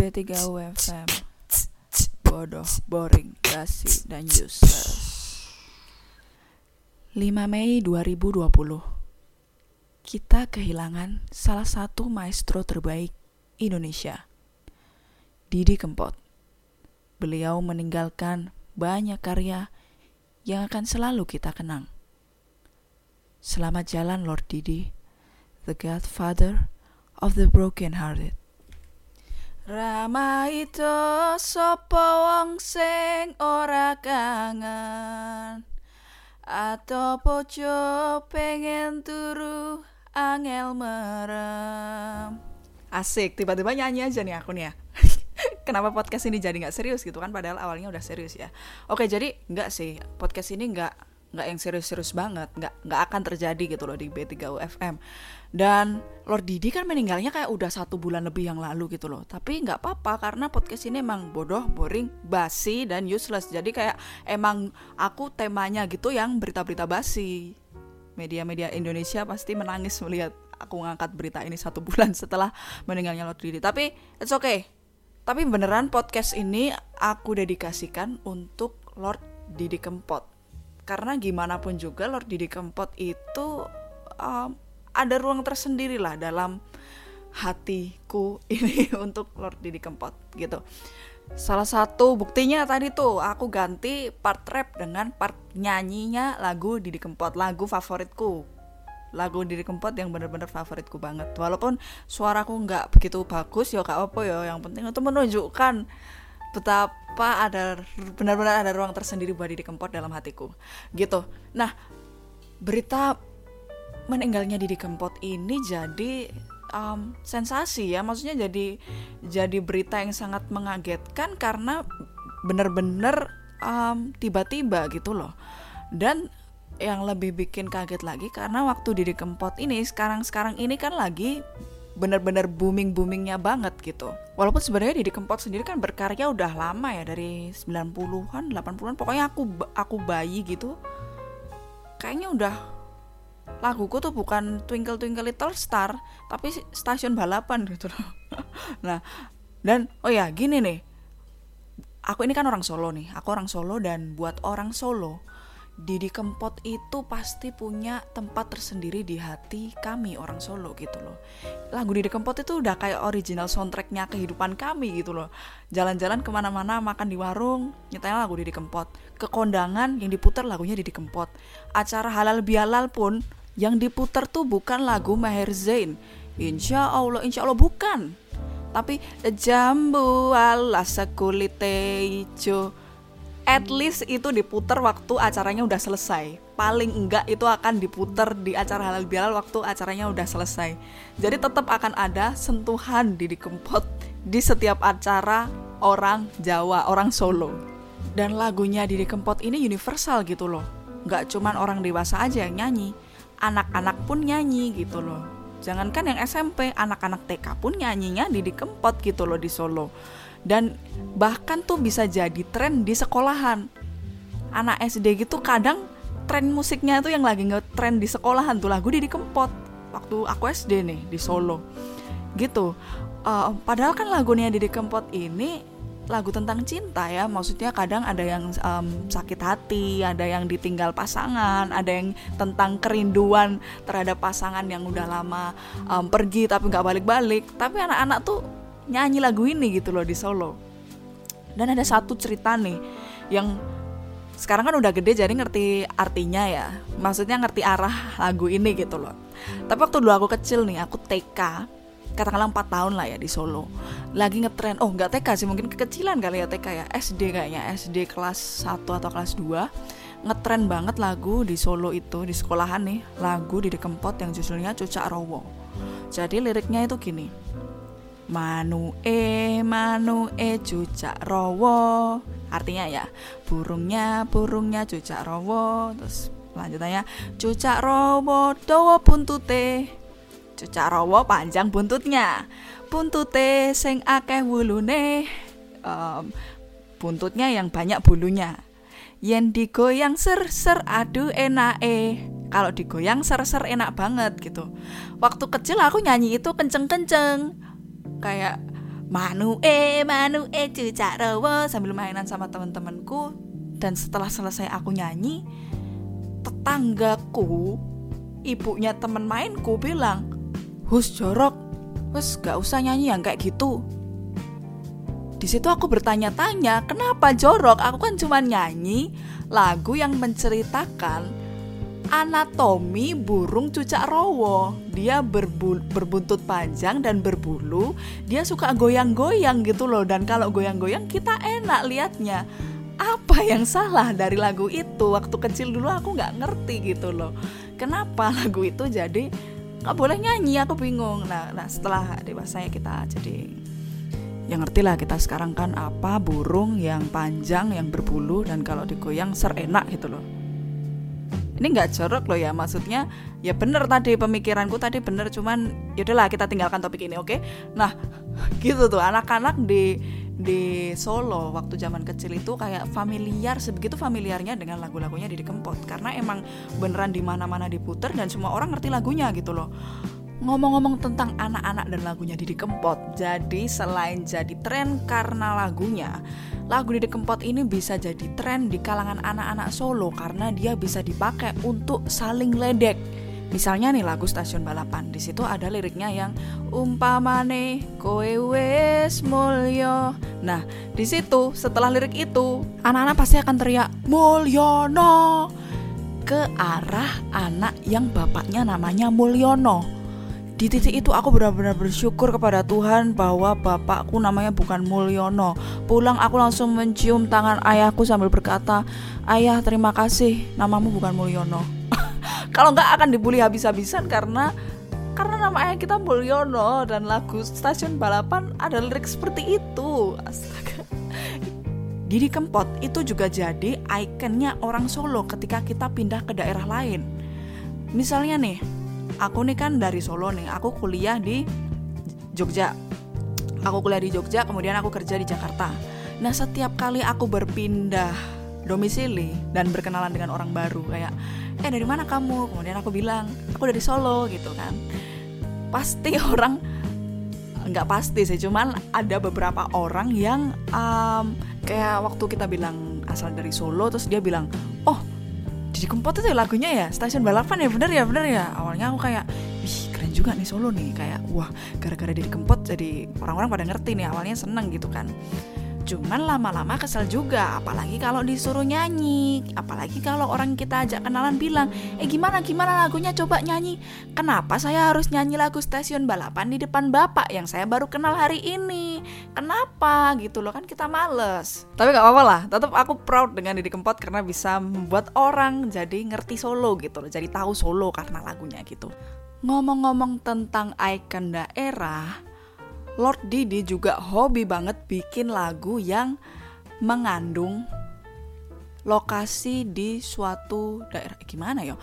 B3 UFM Bodoh, boring, basi, dan useless. 5 Mei 2020 Kita kehilangan salah satu maestro terbaik Indonesia Didi Kempot. Beliau meninggalkan banyak karya yang akan selalu kita kenang. Selamat jalan Lord Didi The Godfather of the Broken Hearted Rama itu sopo wong sing ora kangen. Atau pojo pengen turu angel merem. Asik, tiba-tiba nyanyi aja nih aku nih ya. Kenapa podcast ini jadi nggak serius gitu kan? Padahal awalnya udah serius ya. Oke jadi nggak sih. Podcast ini nggak nggak yang serius-serius banget. Nggak nggak akan terjadi gitu loh di B3 UFM dan Lord Didi kan meninggalnya kayak udah satu bulan lebih yang lalu gitu loh. Tapi nggak apa-apa karena podcast ini emang bodoh boring basi dan useless. Jadi kayak emang aku temanya gitu yang berita-berita basi. Media-media Indonesia pasti menangis melihat aku ngangkat berita ini satu bulan setelah meninggalnya Lord Didi. Tapi it's okay. Tapi beneran podcast ini aku dedikasikan untuk Lord Didi Kempot. Karena gimana pun juga Lord Didi Kempot itu um, ada ruang tersendiri lah dalam hatiku ini untuk Lord Didi Kempot gitu. Salah satu buktinya tadi tuh aku ganti part rap dengan part nyanyinya lagu Didi Kempot, lagu favoritku. Lagu Didi Kempot yang bener-bener favoritku banget. Walaupun suaraku nggak begitu bagus ya kak apa ya, yang penting itu menunjukkan betapa ada benar-benar ada ruang tersendiri buat Didi Kempot dalam hatiku gitu nah berita meninggalnya Didi Kempot ini jadi um, sensasi ya. Maksudnya jadi jadi berita yang sangat mengagetkan karena benar-benar um, tiba-tiba gitu loh. Dan yang lebih bikin kaget lagi karena waktu Didi Kempot ini sekarang-sekarang ini kan lagi bener-bener booming boomingnya banget gitu. Walaupun sebenarnya Didi Kempot sendiri kan berkarya udah lama ya dari 90-an 80-an pokoknya aku aku bayi gitu kayaknya udah laguku tuh bukan Twinkle Twinkle Little Star tapi stasiun balapan gitu loh nah dan oh ya gini nih aku ini kan orang Solo nih aku orang Solo dan buat orang Solo Didi Kempot itu pasti punya tempat tersendiri di hati kami orang Solo gitu loh. Lagu Didi Kempot itu udah kayak original soundtracknya kehidupan kami gitu loh. Jalan-jalan ke mana-mana makan di warung nyetel lagu Didi Kempot. Ke kondangan yang diputar lagunya Didi Kempot. Acara halal bihalal pun yang diputar tuh bukan lagu Maher Zain. Insya Allah, insya Allah bukan. Tapi jambu ala sekulite hijau at least itu diputer waktu acaranya udah selesai. Paling enggak itu akan diputer di acara halal bihalal waktu acaranya udah selesai. Jadi tetap akan ada sentuhan di Kempot di setiap acara orang Jawa orang Solo. Dan lagunya Didi Kempot ini universal gitu loh. Nggak cuman orang dewasa aja yang nyanyi anak-anak pun nyanyi gitu loh. Jangankan yang SMP anak-anak TK pun nyanyinya Didi Kempot gitu loh di Solo. Dan bahkan tuh bisa jadi tren di sekolahan. Anak SD gitu kadang tren musiknya tuh yang lagi nge-tren di sekolahan tuh lagu Didi Kempot waktu aku SD nih di Solo. Gitu. Uh, padahal kan lagunya Didi Kempot ini lagu tentang cinta ya. Maksudnya kadang ada yang um, sakit hati ada yang ditinggal pasangan ada yang tentang kerinduan terhadap pasangan yang udah lama um, pergi tapi nggak balik-balik. Tapi anak-anak tuh nyanyi lagu ini gitu loh di Solo. Dan ada satu cerita nih yang sekarang kan udah gede jadi ngerti artinya ya. Maksudnya ngerti arah lagu ini gitu loh. Tapi waktu dulu aku kecil nih aku TK katakanlah 4 tahun lah ya di Solo. Lagi ngetren oh nggak TK sih mungkin kekecilan kali ya TK ya. SD kayaknya SD kelas 1 atau kelas 2 ngetren banget lagu di Solo itu di sekolahan nih. Lagu di Kempot yang judulnya Cucak Rowo. Jadi liriknya itu gini. Manu e manu e cucak rowo. Artinya ya burungnya burungnya cucak rowo. Terus lanjutannya cucak rowo dowo buntute cucak panjang buntutnya. Buntute sing akeh wulune um, buntutnya yang banyak bulunya. Yen digoyang ser ser aduh eh kalau digoyang ser ser enak banget gitu. Waktu kecil aku nyanyi itu kenceng kenceng kayak Manu eh Manu eh cucak sambil mainan sama teman-temanku dan setelah selesai aku nyanyi tetanggaku ibunya temen mainku bilang hus jorok wes gak usah nyanyi yang kayak gitu di situ aku bertanya-tanya kenapa jorok aku kan cuma nyanyi lagu yang menceritakan anatomi burung cucak rowo. Dia berbuntut panjang dan berbulu. Dia suka goyang-goyang gitu loh. Dan kalau goyang-goyang kita enak liatnya. Apa yang salah dari lagu itu? Waktu kecil dulu aku nggak ngerti gitu loh. Kenapa lagu itu jadi nggak boleh nyanyi? Aku bingung. Nah, nah setelah dewasa ya kita jadi yang ngerti lah kita sekarang kan apa burung yang panjang yang berbulu dan kalau digoyang serenak gitu loh ini nggak jorok loh ya maksudnya ya bener tadi pemikiranku tadi bener cuman yaudahlah kita tinggalkan topik ini oke okay? nah gitu tuh anak-anak di di Solo waktu zaman kecil itu kayak familiar sebegitu familiarnya dengan lagu-lagunya Didi Kempot. Karena emang beneran di mana-mana diputer dan semua orang ngerti lagunya gitu loh. Ngomong-ngomong tentang anak-anak dan lagunya Didi Kempot jadi selain jadi tren karena lagunya lagu Didi Kempot ini bisa jadi tren di kalangan anak-anak Solo karena dia bisa dipakai untuk saling ledek Misalnya nih lagu Stasiun Balapan, di situ ada liriknya yang umpamane kowe wes mulyo. Nah, di situ setelah lirik itu, anak-anak pasti akan teriak Mulyono ke arah anak yang bapaknya namanya Mulyono di titik itu aku benar-benar bersyukur kepada Tuhan bahwa bapakku namanya bukan Mulyono. Pulang aku langsung mencium tangan ayahku sambil berkata, "Ayah, terima kasih, namamu bukan Mulyono." Kalau nggak akan dibully habis-habisan karena karena nama ayah kita Mulyono dan lagu Stasiun Balapan ada lirik seperti itu. Astaga. Didi Kempot itu juga jadi ikonnya orang Solo ketika kita pindah ke daerah lain. Misalnya nih, aku nih kan dari Solo nih aku kuliah di Jogja aku kuliah di Jogja kemudian aku kerja di Jakarta nah setiap kali aku berpindah domisili dan berkenalan dengan orang baru kayak eh dari mana kamu? Kemudian aku bilang aku dari Solo gitu kan. Pasti orang nggak pasti sih cuman ada beberapa orang yang um, kayak waktu kita bilang asal dari Solo terus dia bilang oh jadi Kempot itu lagunya ya? Stasiun balapan ya? Bener ya? Bener ya? Awalnya aku kayak ih keren juga nih Solo nih. Kayak wah gara-gara Didi Kempot jadi orang-orang pada ngerti nih awalnya seneng gitu kan Cuman lama-lama kesel juga, apalagi kalau disuruh nyanyi, apalagi kalau orang kita ajak kenalan bilang, "Eh gimana gimana lagunya coba nyanyi." Kenapa saya harus nyanyi lagu stasiun balapan di depan Bapak yang saya baru kenal hari ini? Kenapa gitu loh kan kita males. Tapi gak apa-apa lah, tetap aku proud dengan Didi Kempot karena bisa membuat orang jadi ngerti Solo gitu loh, jadi tahu Solo karena lagunya gitu. Ngomong-ngomong tentang ikon daerah, Lord Didi juga hobi banget bikin lagu yang mengandung lokasi di suatu daerah. Gimana ya?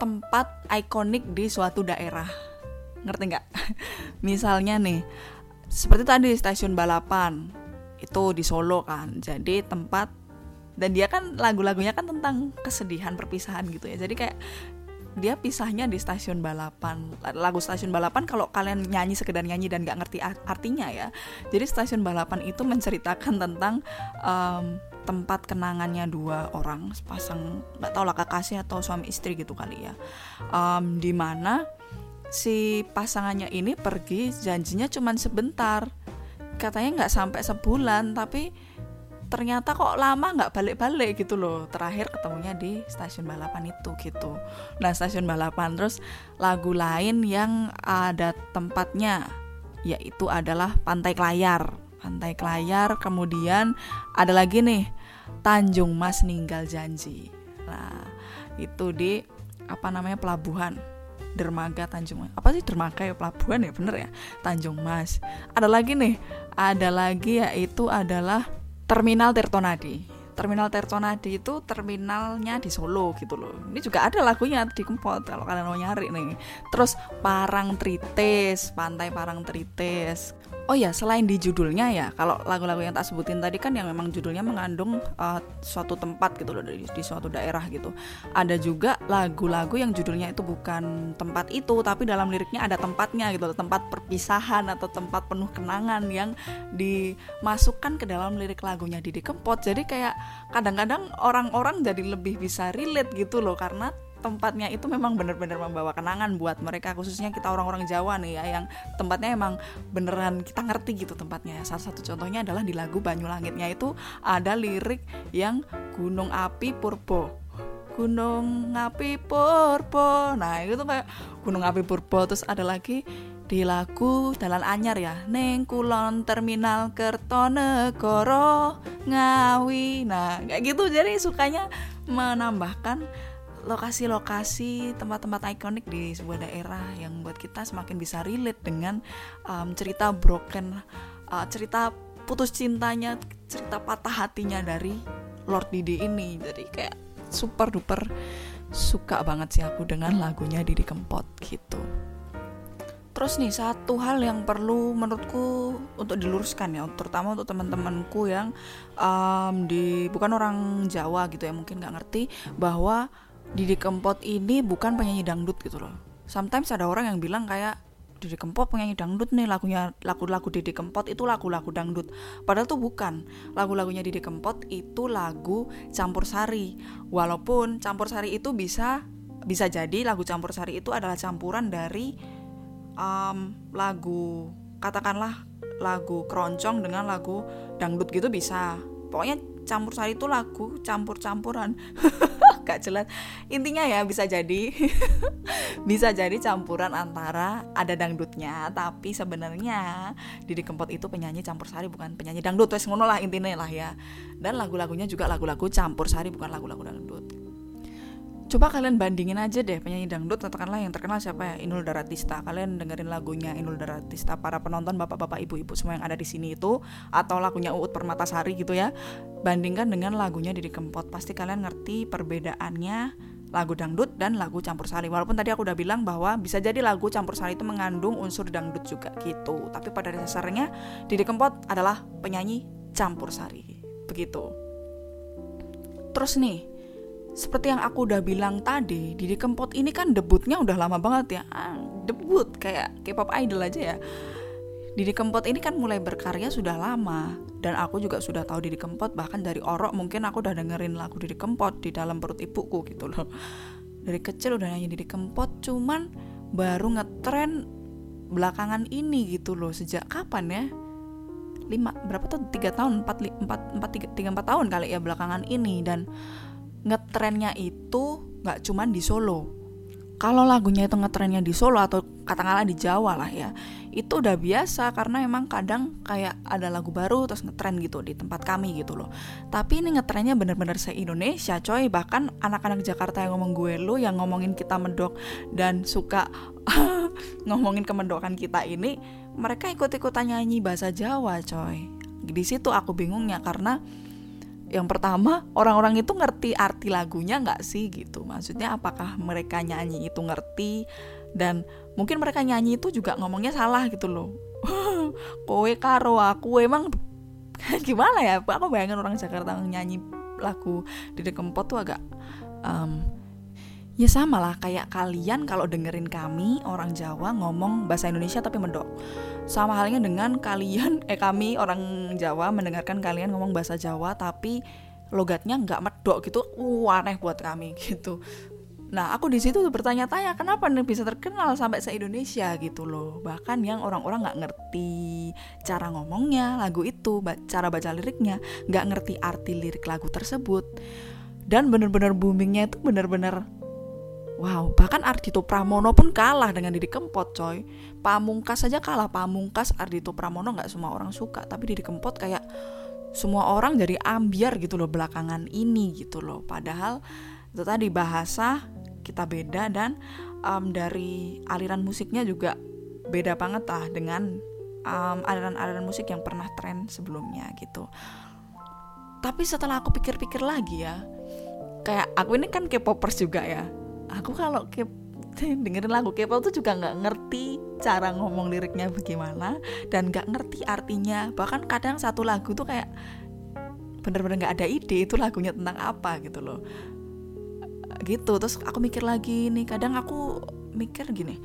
Tempat ikonik di suatu daerah. Ngerti nggak? Misalnya nih seperti tadi stasiun balapan itu di Solo kan. Jadi tempat dan dia kan lagu-lagunya kan tentang kesedihan perpisahan gitu ya. Jadi kayak dia pisahnya di stasiun balapan. Lagu stasiun balapan kalau kalian nyanyi sekedar nyanyi dan nggak ngerti artinya ya. Jadi stasiun balapan itu menceritakan tentang um, tempat kenangannya dua orang sepasang nggak tahu lah kekasih atau suami istri gitu kali ya. Um, di mana si pasangannya ini pergi janjinya cuma sebentar. Katanya nggak sampai sebulan tapi ternyata kok lama nggak balik-balik gitu loh. Terakhir ketemunya di stasiun balapan itu gitu. Nah stasiun balapan terus lagu lain yang ada tempatnya yaitu adalah Pantai Kelayar. Pantai Kelayar kemudian ada lagi nih Tanjung Mas Ninggal Janji. Nah itu di apa namanya pelabuhan. Dermaga Tanjung Mas apa sih dermaga ya? Pelabuhan ya bener ya? Tanjung Mas. Ada lagi nih ada lagi yaitu adalah Terminal Tirtonadi. Terminal Tirtonadi itu terminalnya di Solo gitu loh. Ini juga ada lagunya di Kempot kalau kalian mau nyari nih. Terus Parang Tritis, Pantai Parang Tritis. Oh ya, selain di judulnya ya, kalau lagu-lagu yang tak sebutin tadi kan yang memang judulnya mengandung uh, suatu tempat gitu loh di, di suatu daerah gitu. Ada juga lagu-lagu yang judulnya itu bukan tempat itu, tapi dalam liriknya ada tempatnya gitu, tempat perpisahan atau tempat penuh kenangan yang dimasukkan ke dalam lirik lagunya Didi Kempot. Jadi kayak kadang-kadang orang-orang jadi lebih bisa relate gitu loh karena tempatnya itu memang benar-benar membawa kenangan buat mereka khususnya kita orang-orang Jawa nih ya yang tempatnya emang beneran kita ngerti gitu tempatnya. Salah satu contohnya adalah di lagu Banyulangitnya itu ada lirik yang Gunung Api Purbo Gunung Api Purbo nah itu kayak Gunung Api Purbo terus ada lagi di lagu Dalan Anyar ya. Neng Kulon Terminal Kertonegoro Ngawi. Nah kayak gitu. Jadi sukanya menambahkan lokasi-lokasi tempat-tempat ikonik di sebuah daerah yang buat kita semakin bisa relate dengan um, cerita broken uh, cerita putus cintanya cerita patah hatinya dari Lord Didi ini. Jadi kayak super duper suka banget sih aku dengan lagunya Didi Kempot gitu. Terus nih satu hal yang perlu menurutku untuk diluruskan ya, terutama untuk teman-temanku yang um, di bukan orang Jawa gitu ya mungkin nggak ngerti bahwa Didi Kempot ini bukan penyanyi dangdut gitu loh. Sometimes ada orang yang bilang kayak Didi Kempot penyanyi dangdut nih lagunya lagu-lagu Didi Kempot itu lagu-lagu dangdut. Padahal tuh bukan. Lagu-lagunya Didi Kempot itu lagu campur sari. Walaupun campur sari itu bisa bisa jadi lagu campur sari itu adalah campuran dari um, lagu katakanlah lagu keroncong dengan lagu dangdut gitu bisa. Pokoknya campur sari itu lagu campur-campuran. gak jelas. Intinya ya bisa jadi bisa jadi campuran antara ada dangdutnya tapi sebenarnya Didi Kempot itu penyanyi campur sari bukan penyanyi dangdut. Wes ngono lah intinya lah ya. Dan lagu-lagunya juga lagu-lagu campur sari bukan lagu-lagu dangdut Coba kalian bandingin aja deh penyanyi dangdut katakanlah yang terkenal siapa ya Inul Daratista. Kalian dengerin lagunya Inul Daratista para penonton bapak-bapak ibu-ibu semua yang ada di sini itu atau lagunya Uut Permatasari gitu ya. Bandingkan dengan lagunya Didi Kempot. Pasti kalian ngerti perbedaannya lagu dangdut dan lagu campur sari. Walaupun tadi aku udah bilang bahwa bisa jadi lagu campur sari itu mengandung unsur dangdut juga gitu. Tapi pada dasarnya Didi Kempot adalah penyanyi campur sari. Begitu. Terus nih, seperti yang aku udah bilang tadi, Didi Kempot ini kan debutnya udah lama banget ya. Ah, debut kayak K-pop idol aja ya. Didi Kempot ini kan mulai berkarya sudah lama dan aku juga sudah tahu Didi Kempot bahkan dari Orok mungkin aku udah dengerin lagu Didi Kempot di dalam perut ibuku gitu loh. Dari kecil udah nyanyi Didi Kempot cuman baru ngetren belakangan ini gitu loh sejak kapan ya? lima berapa tuh tiga tahun empat empat empat tiga, tiga empat tahun kali ya belakangan ini dan ngetrennya itu nggak cuman di Solo. Kalau lagunya itu ngetrennya di Solo atau katakanlah di Jawa lah ya itu udah biasa karena emang kadang kayak ada lagu baru terus ngetren gitu di tempat kami gitu loh. Tapi ini ngetrennya bener-bener se Indonesia coy. Bahkan anak-anak Jakarta yang ngomong gue lo yang ngomongin kita mendok dan suka ngomongin kemendokan kita ini mereka ikut-ikutan nyanyi bahasa Jawa coy. Di situ aku bingungnya karena yang pertama orang-orang itu ngerti arti lagunya nggak sih gitu. Maksudnya apakah mereka nyanyi itu ngerti? Dan mungkin mereka nyanyi itu juga ngomongnya salah gitu loh. Kowe karo aku emang gimana ya? Aku bayangin orang Jakarta nyanyi lagu di Kempot tuh agak um, ya sama lah kayak kalian kalau dengerin kami orang Jawa ngomong bahasa Indonesia tapi mendok sama halnya dengan kalian eh kami orang Jawa mendengarkan kalian ngomong bahasa Jawa tapi logatnya nggak medok gitu uh, aneh buat kami gitu Nah, aku di situ bertanya-tanya kenapa nih bisa terkenal sampai se Indonesia gitu loh. Bahkan yang orang-orang nggak ngerti cara ngomongnya lagu itu, cara baca liriknya, nggak ngerti arti lirik lagu tersebut. Dan bener-bener boomingnya itu bener-bener Wow, bahkan Ardito Pramono pun kalah dengan Didi Kempot, coy. Pamungkas saja kalah. Pamungkas Ardito Pramono nggak semua orang suka, tapi Didi Kempot kayak semua orang jadi ambiar gitu loh belakangan ini gitu loh. Padahal itu tadi bahasa kita beda dan um, dari aliran musiknya juga beda banget lah dengan um, aliran-aliran musik yang pernah tren sebelumnya gitu. Tapi setelah aku pikir-pikir lagi ya, kayak aku ini kan K-popers juga ya aku kalau ke dengerin lagu K-pop tuh juga nggak ngerti cara ngomong liriknya bagaimana dan nggak ngerti artinya. Bahkan kadang satu lagu tuh kayak bener-bener nggak ada ide itu lagunya tentang apa gitu loh. Gitu terus aku mikir lagi nih kadang aku mikir gini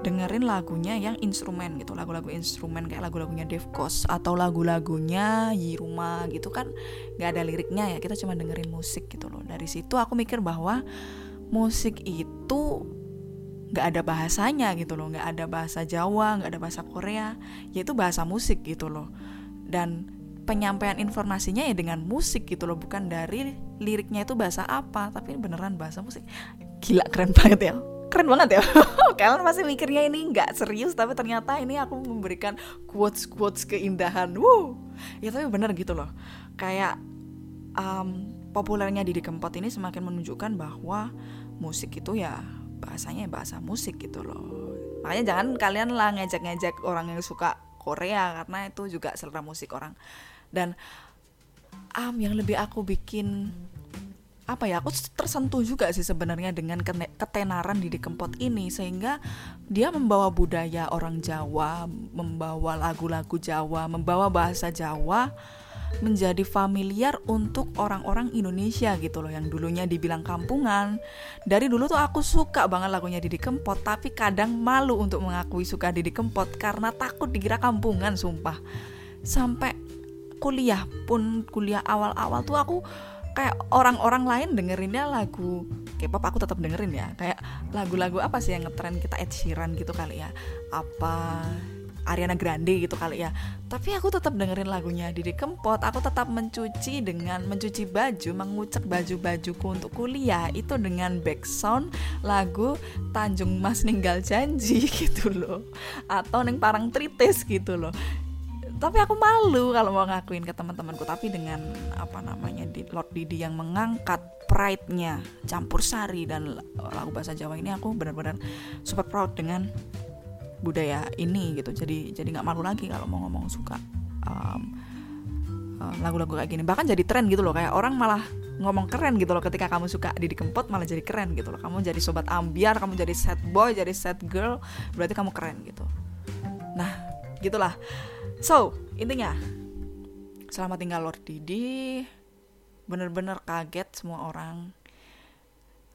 dengerin lagunya yang instrumen gitu lagu-lagu instrumen kayak lagu-lagunya Dave Koz atau lagu-lagunya Yiruma gitu kan nggak ada liriknya ya kita cuma dengerin musik gitu loh. Dari situ aku mikir bahwa musik itu nggak ada bahasanya gitu loh. Nggak ada bahasa Jawa nggak ada bahasa Korea. Yaitu bahasa musik gitu loh. Dan penyampaian informasinya ya dengan musik gitu loh. Bukan dari liriknya itu bahasa apa. Tapi beneran bahasa musik. Gila keren banget ya. Keren banget ya. Kalian masih mikirnya ini nggak serius tapi ternyata ini aku memberikan quotes quotes keindahan. Wow ya tapi bener gitu loh. Kayak um, populernya Didi Kempot ini semakin menunjukkan bahwa musik itu ya bahasanya bahasa musik gitu loh. Makanya jangan kalian lah ngejek-ngejek orang yang suka Korea karena itu juga selera musik orang. Dan um, yang lebih aku bikin apa ya aku tersentuh juga sih sebenarnya dengan ketenaran Didi Kempot ini. Sehingga dia membawa budaya orang Jawa, membawa lagu-lagu Jawa, membawa bahasa Jawa menjadi familiar untuk orang-orang Indonesia gitu loh yang dulunya dibilang kampungan. Dari dulu tuh aku suka banget lagunya Didi Kempot tapi kadang malu untuk mengakui suka Didi Kempot karena takut dikira kampungan sumpah. Sampai kuliah pun kuliah awal-awal tuh aku kayak orang-orang lain dengerinnya lagu K-pop aku tetap dengerin ya kayak lagu-lagu apa sih yang ngetren kita Ed Sheeran gitu kali ya apa Ariana Grande gitu kali ya. Tapi aku tetap dengerin lagunya Didi Kempot. Aku tetap mencuci dengan mencuci baju mengucek baju-bajuku untuk kuliah. Itu dengan background lagu Tanjung Mas Ninggal Janji gitu loh. Atau Neng Parang Tritis gitu loh. Tapi aku malu kalau mau ngakuin ke teman-temanku. Tapi dengan apa namanya di Lord Didi yang mengangkat pride-nya campur sari dan lagu bahasa Jawa ini aku benar-benar super proud dengan budaya ini gitu. Jadi jadi nggak malu lagi kalau mau ngomong suka um, lagu-lagu kayak gini. Bahkan jadi tren gitu loh kayak orang malah ngomong keren gitu loh ketika kamu suka Didi Kempot malah jadi keren gitu loh. Kamu jadi sobat ambiar kamu jadi sad boy jadi sad girl berarti kamu keren gitu. Nah gitulah. So, intinya selamat tinggal Lord Didi. Bener-bener kaget semua orang.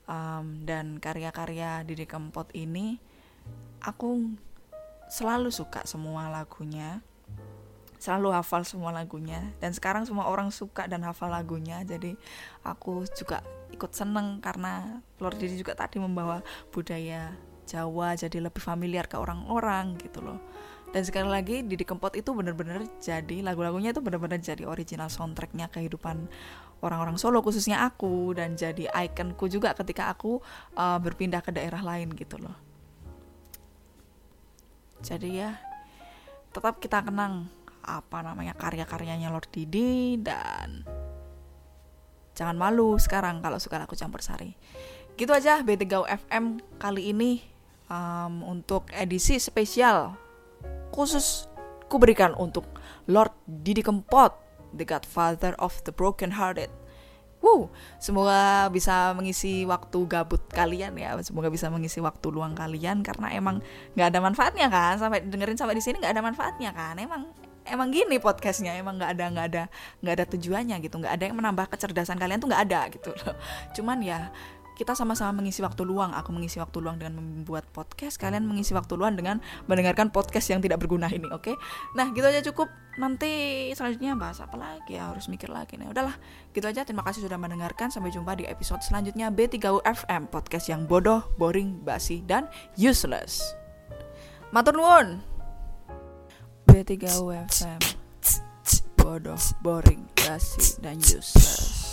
Um, dan karya-karya Didi Kempot ini aku selalu suka semua lagunya. Selalu hafal semua lagunya dan sekarang semua orang suka dan hafal lagunya. Jadi aku juga ikut seneng karena Lord Didi juga tadi membawa budaya Jawa jadi lebih familiar ke orang-orang gitu loh dan sekali lagi Didi Kempot itu benar-benar jadi lagu-lagunya itu benar-benar jadi original soundtracknya kehidupan orang-orang Solo khususnya aku dan jadi ikonku juga ketika aku uh, berpindah ke daerah lain gitu loh jadi ya tetap kita kenang apa namanya karya-karyanya Lord Didi dan jangan malu sekarang kalau suka lagu campur sari gitu aja B3 FM kali ini um, untuk edisi spesial khusus kuberikan untuk Lord Didi Kempot, the Godfather of the Broken Hearted. Wow, semoga bisa mengisi waktu gabut kalian ya. Semoga bisa mengisi waktu luang kalian karena emang nggak ada manfaatnya kan. Sampai dengerin sampai di sini nggak ada manfaatnya kan. Emang emang gini podcastnya emang nggak ada nggak ada nggak ada tujuannya gitu nggak ada yang menambah kecerdasan kalian tuh nggak ada gitu loh cuman ya kita sama-sama mengisi waktu luang. Aku mengisi waktu luang dengan membuat podcast, kalian mengisi waktu luang dengan mendengarkan podcast yang tidak berguna ini, oke? Okay? Nah, gitu aja cukup. Nanti selanjutnya bahas apa lagi ya, harus mikir lagi nih. Udahlah, gitu aja. Terima kasih sudah mendengarkan. Sampai jumpa di episode selanjutnya B3U FM, podcast yang bodoh, boring, basi, dan useless. Matur nuwun. B3U FM. Bodoh, boring, basi, dan useless.